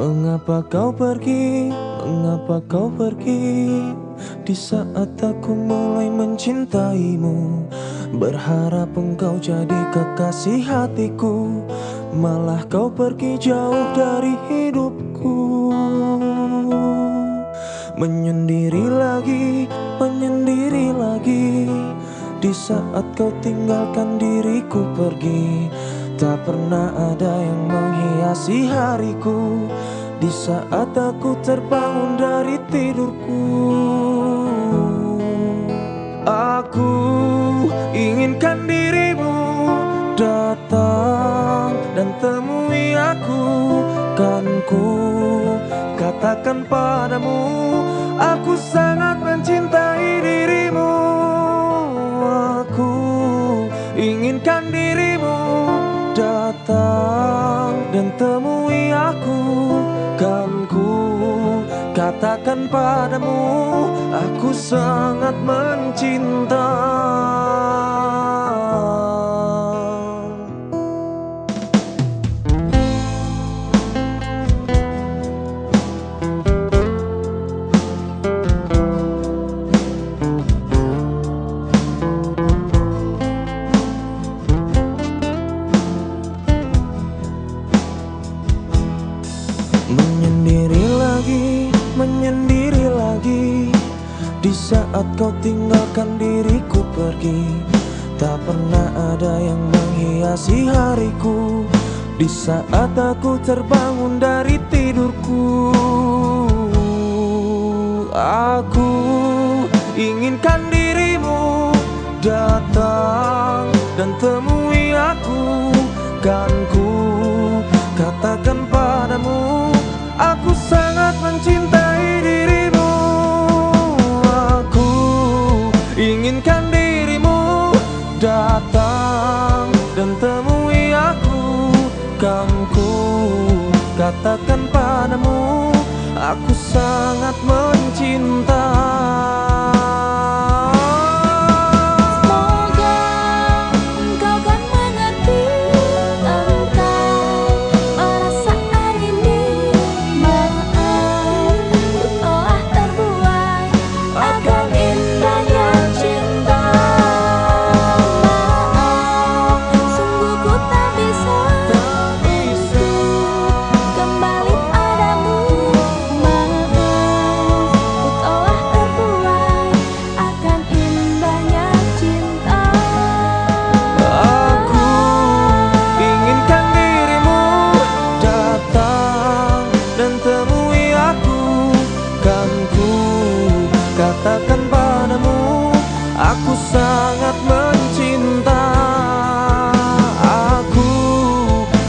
Mengapa kau pergi, mengapa kau pergi? Di saat aku mulai mencintaimu Berharap engkau jadi kekasih hatiku. Malah kau pergi jauh dari hidupku. Menyendiri lagi, menyendiri lagi. Di saat kau tinggalkan diriku pergi Tak pernah ada yang menghiasi hariku. Di saat aku terbangun dari tidurku. Aku inginkan dirimu datang dan temui aku. Kan ku katakan padamu Aku sangat mencintai dirimu. Aku inginkan dirimu datang dan temui aku. Kan ku katakan padamu Aku sangat mencinta saat kau tinggalkan diriku pergi Tak pernah ada yang menghiasi hariku. Di saat aku terbangun dari tidurku Aku inginkan dirimu datang dan temui aku. Kan ku katakan padamu Aku sangat mencintai katakan padamu Aku sangat mencinta katakan padamu Aku sangat mencinta. Aku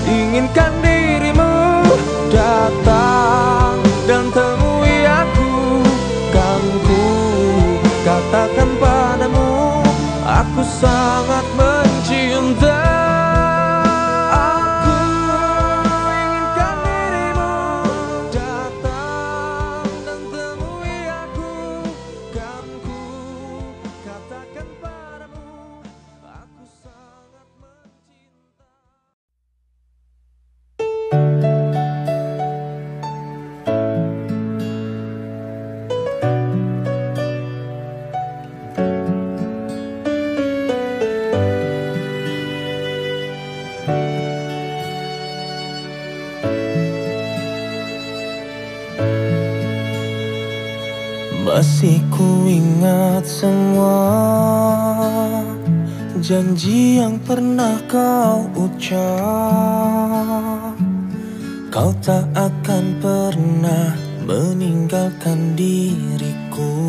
inginkan dirimu datang dan temui aku. Kan ku katakan padamu Aku sangat Masih ku ingat semua Janji yang pernah kau ucap. Kau tak akan pernah meninggalkan diriku.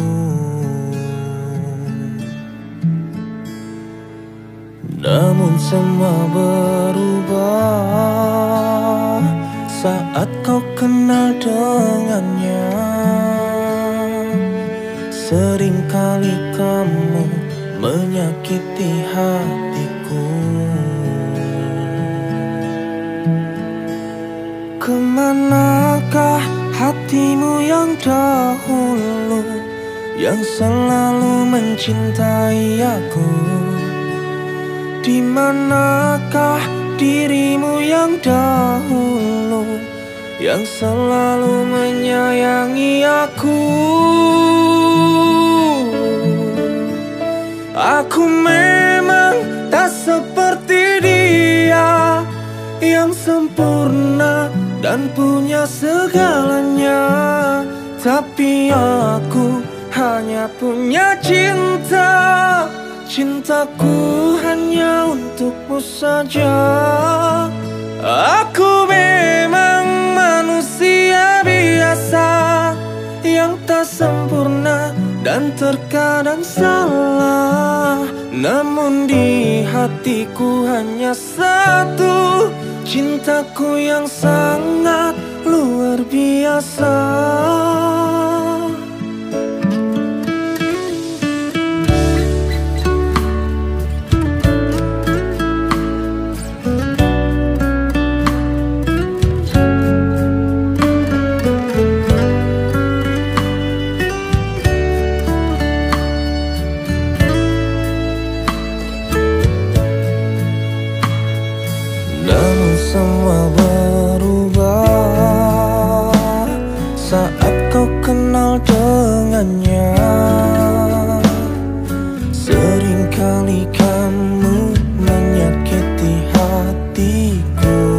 Namun semua berubah Saat kau kenal dengannya Seringkali kamu menyakiti hatiku Ke manakah hatimu yang dahulu Yang selalu mencintai aku Di manakah dirimu yang dahulu yang selalu menyayangi aku. Aku memang tak seperti dia yang sempurna dan punya segalanya, tapi aku hanya punya cinta. Cintaku hanya untukmu saja. Aku memang manusia biasa yang tak sempurna dan terkadang salah. Namun di hatiku hanya satu cintaku yang sangat luar biasa. Hatiku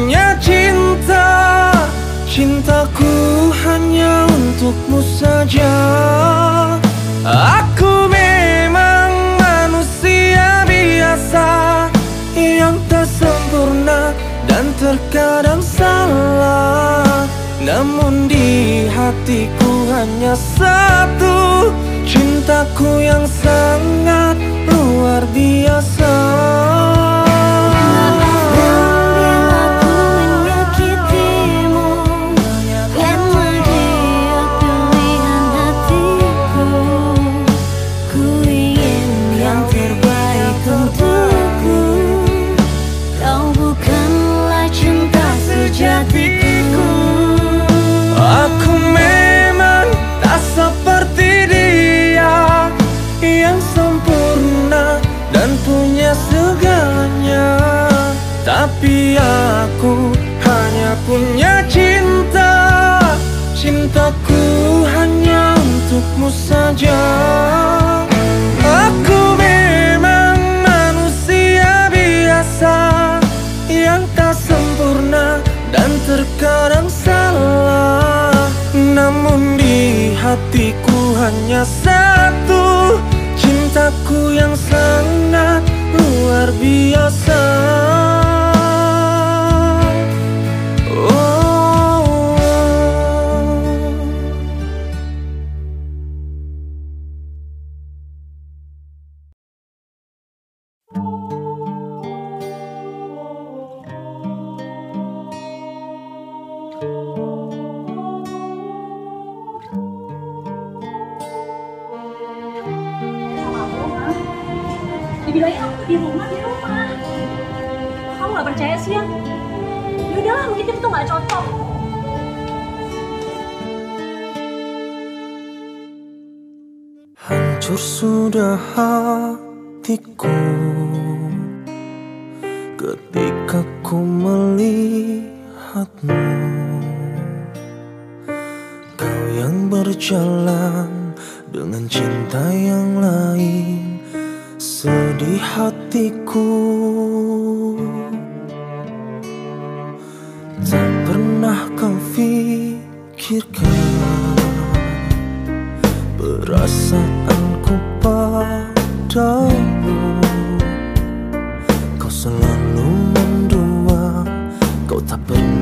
hanya cinta Cintaku hanya untukmu saja. Aku memang manusia biasa Yang tak sempurna dan terkadang salah. Namun di hatiku hanya satu Cintaku yang sangat luar biasa Cintaku hanya untukmu saja. Aku memang manusia biasa Yang tak sempurna dan terkadang salah. Namun di hatiku hanya satu Cintaku yang sangat luar biasa Hancur sudah hatiku. Ketika ku melihatmu Kau yang berjalan dengan cinta yang lain Sedih hatiku. Tak pernah kau pikirkan Kau selalu mendua Kau tak pernah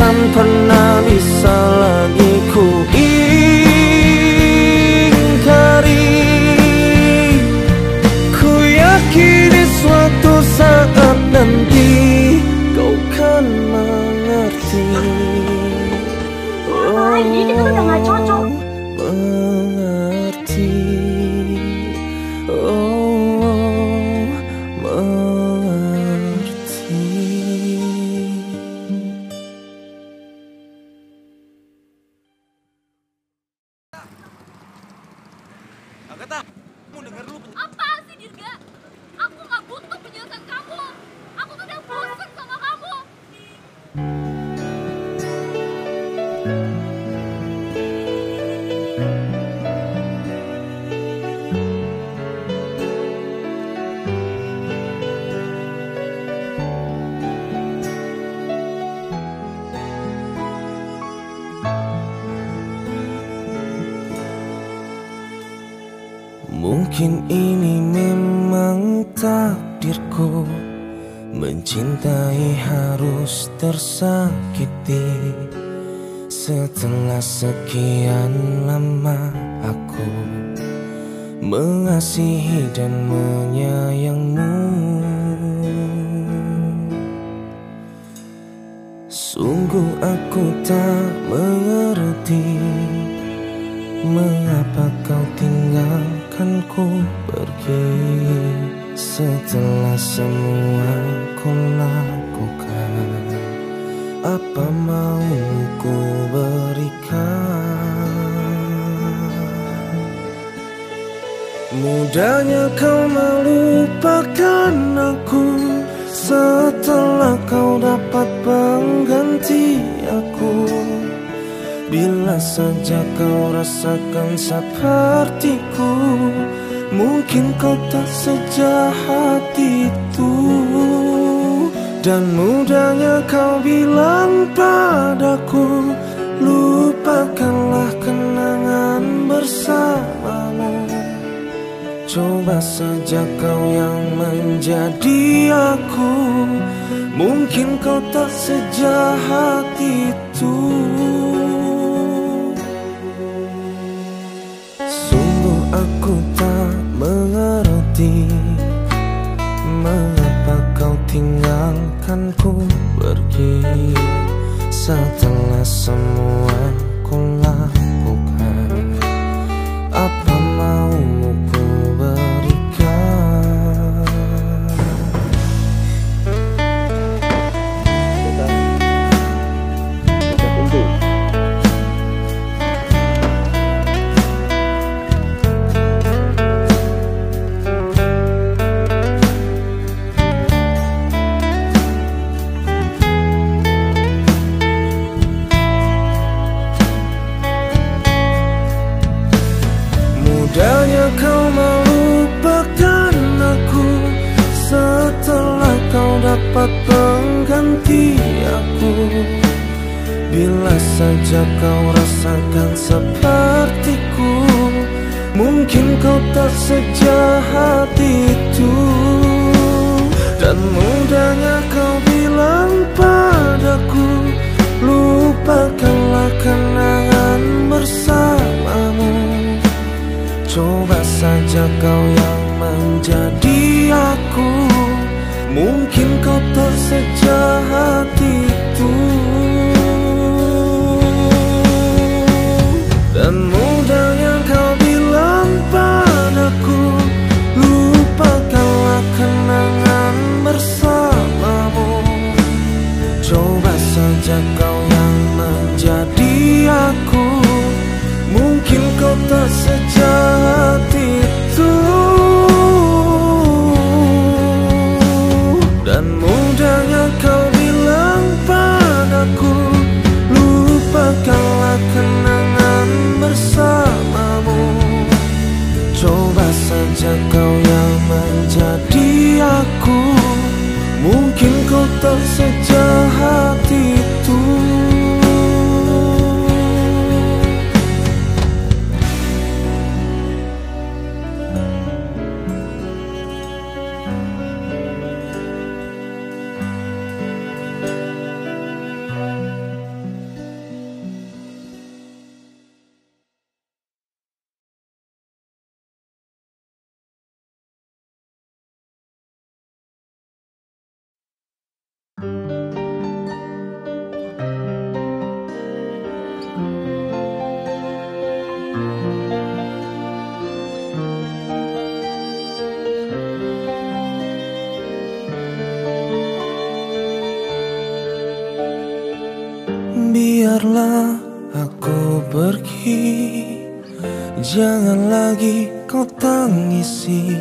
takkan pernah bisa lagi ku Mungkin ini memang takdirku Mencintai harus tersakiti. Setelah sekian lama aku Mengasihi dan menyayangmu Sungguh aku tak mengerti Mengapa kau tinggalkanku pergi. Setelah semua ku lakukan Apa mau ku berikan? Mudahnya kau melupakan aku Setelah kau dapat pengganti aku. Bila saja kau rasakan sepertiku Mungkin kau tak sejahat itu Dan mudahnya kau bilang padaku Lupakanlah kenangan bersamamu. Coba saja kau yang menjadi aku. Mungkin kau tak sejahat itu tinggalkanku pergi Setelah semua dapat pengganti aku. Bila saja kau rasakan sepertiku Mungkin kau tak sejahat itu. Dan mudahnya kau bilang padaku Lupakanlah kenangan bersamamu. Coba saja kau yang menjadi aku Mungkin tak sejahat itu Biarlah aku pergi. Jangan lagi kau tangisi.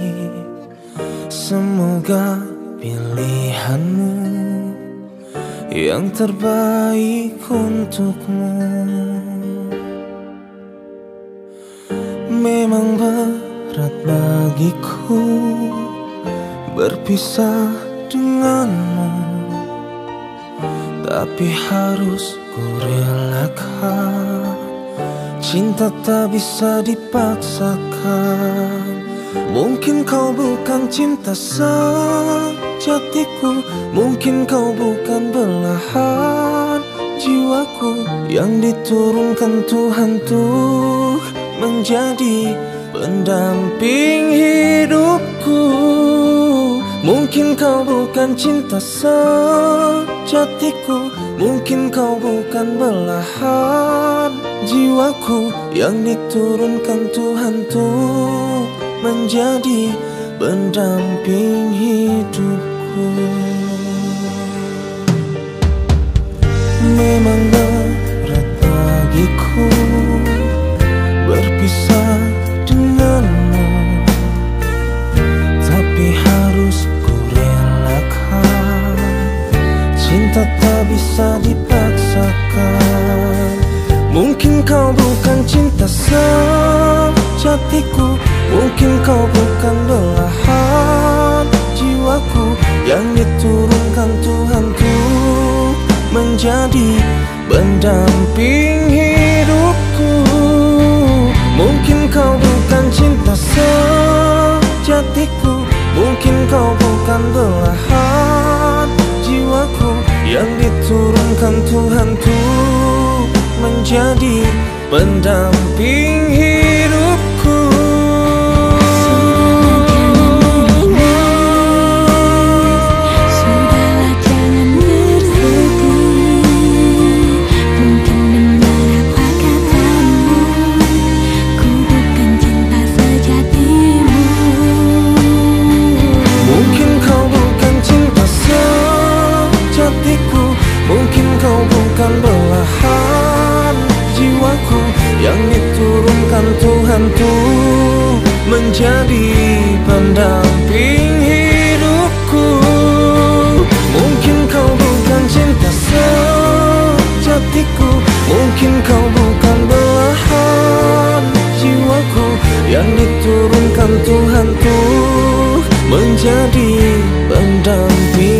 Semoga pilihanmu Yang terbaik untukmu. Memang berat bagiku Berpisah denganmu. Tapi harus ku relakan. Cinta tak bisa dipaksakan. Mungkin kau bukan cinta sejatiku. Mungkin kau bukan belahan jiwaku. Yang diturunkan Tuhan tuh menjadi pendamping hidupku. Mungkin kau bukan cinta sejatiku Mungkin kau bukan belahan jiwaku Yang diturunkan Tuhan tuh menjadi pendamping hidupku pendamping hidupku Mungkin kau bukan cinta sejatiku. Mungkin kau bukan belahan jiwaku Yang diturunkan Tuhan tuh menjadi pendamping tuh menjadi pendamping hidupku. Mungkin kau bukan cinta sejatiku. Mungkin kau bukan belahan jiwaku Yang diturunkan Tuhan tuh menjadi pendamping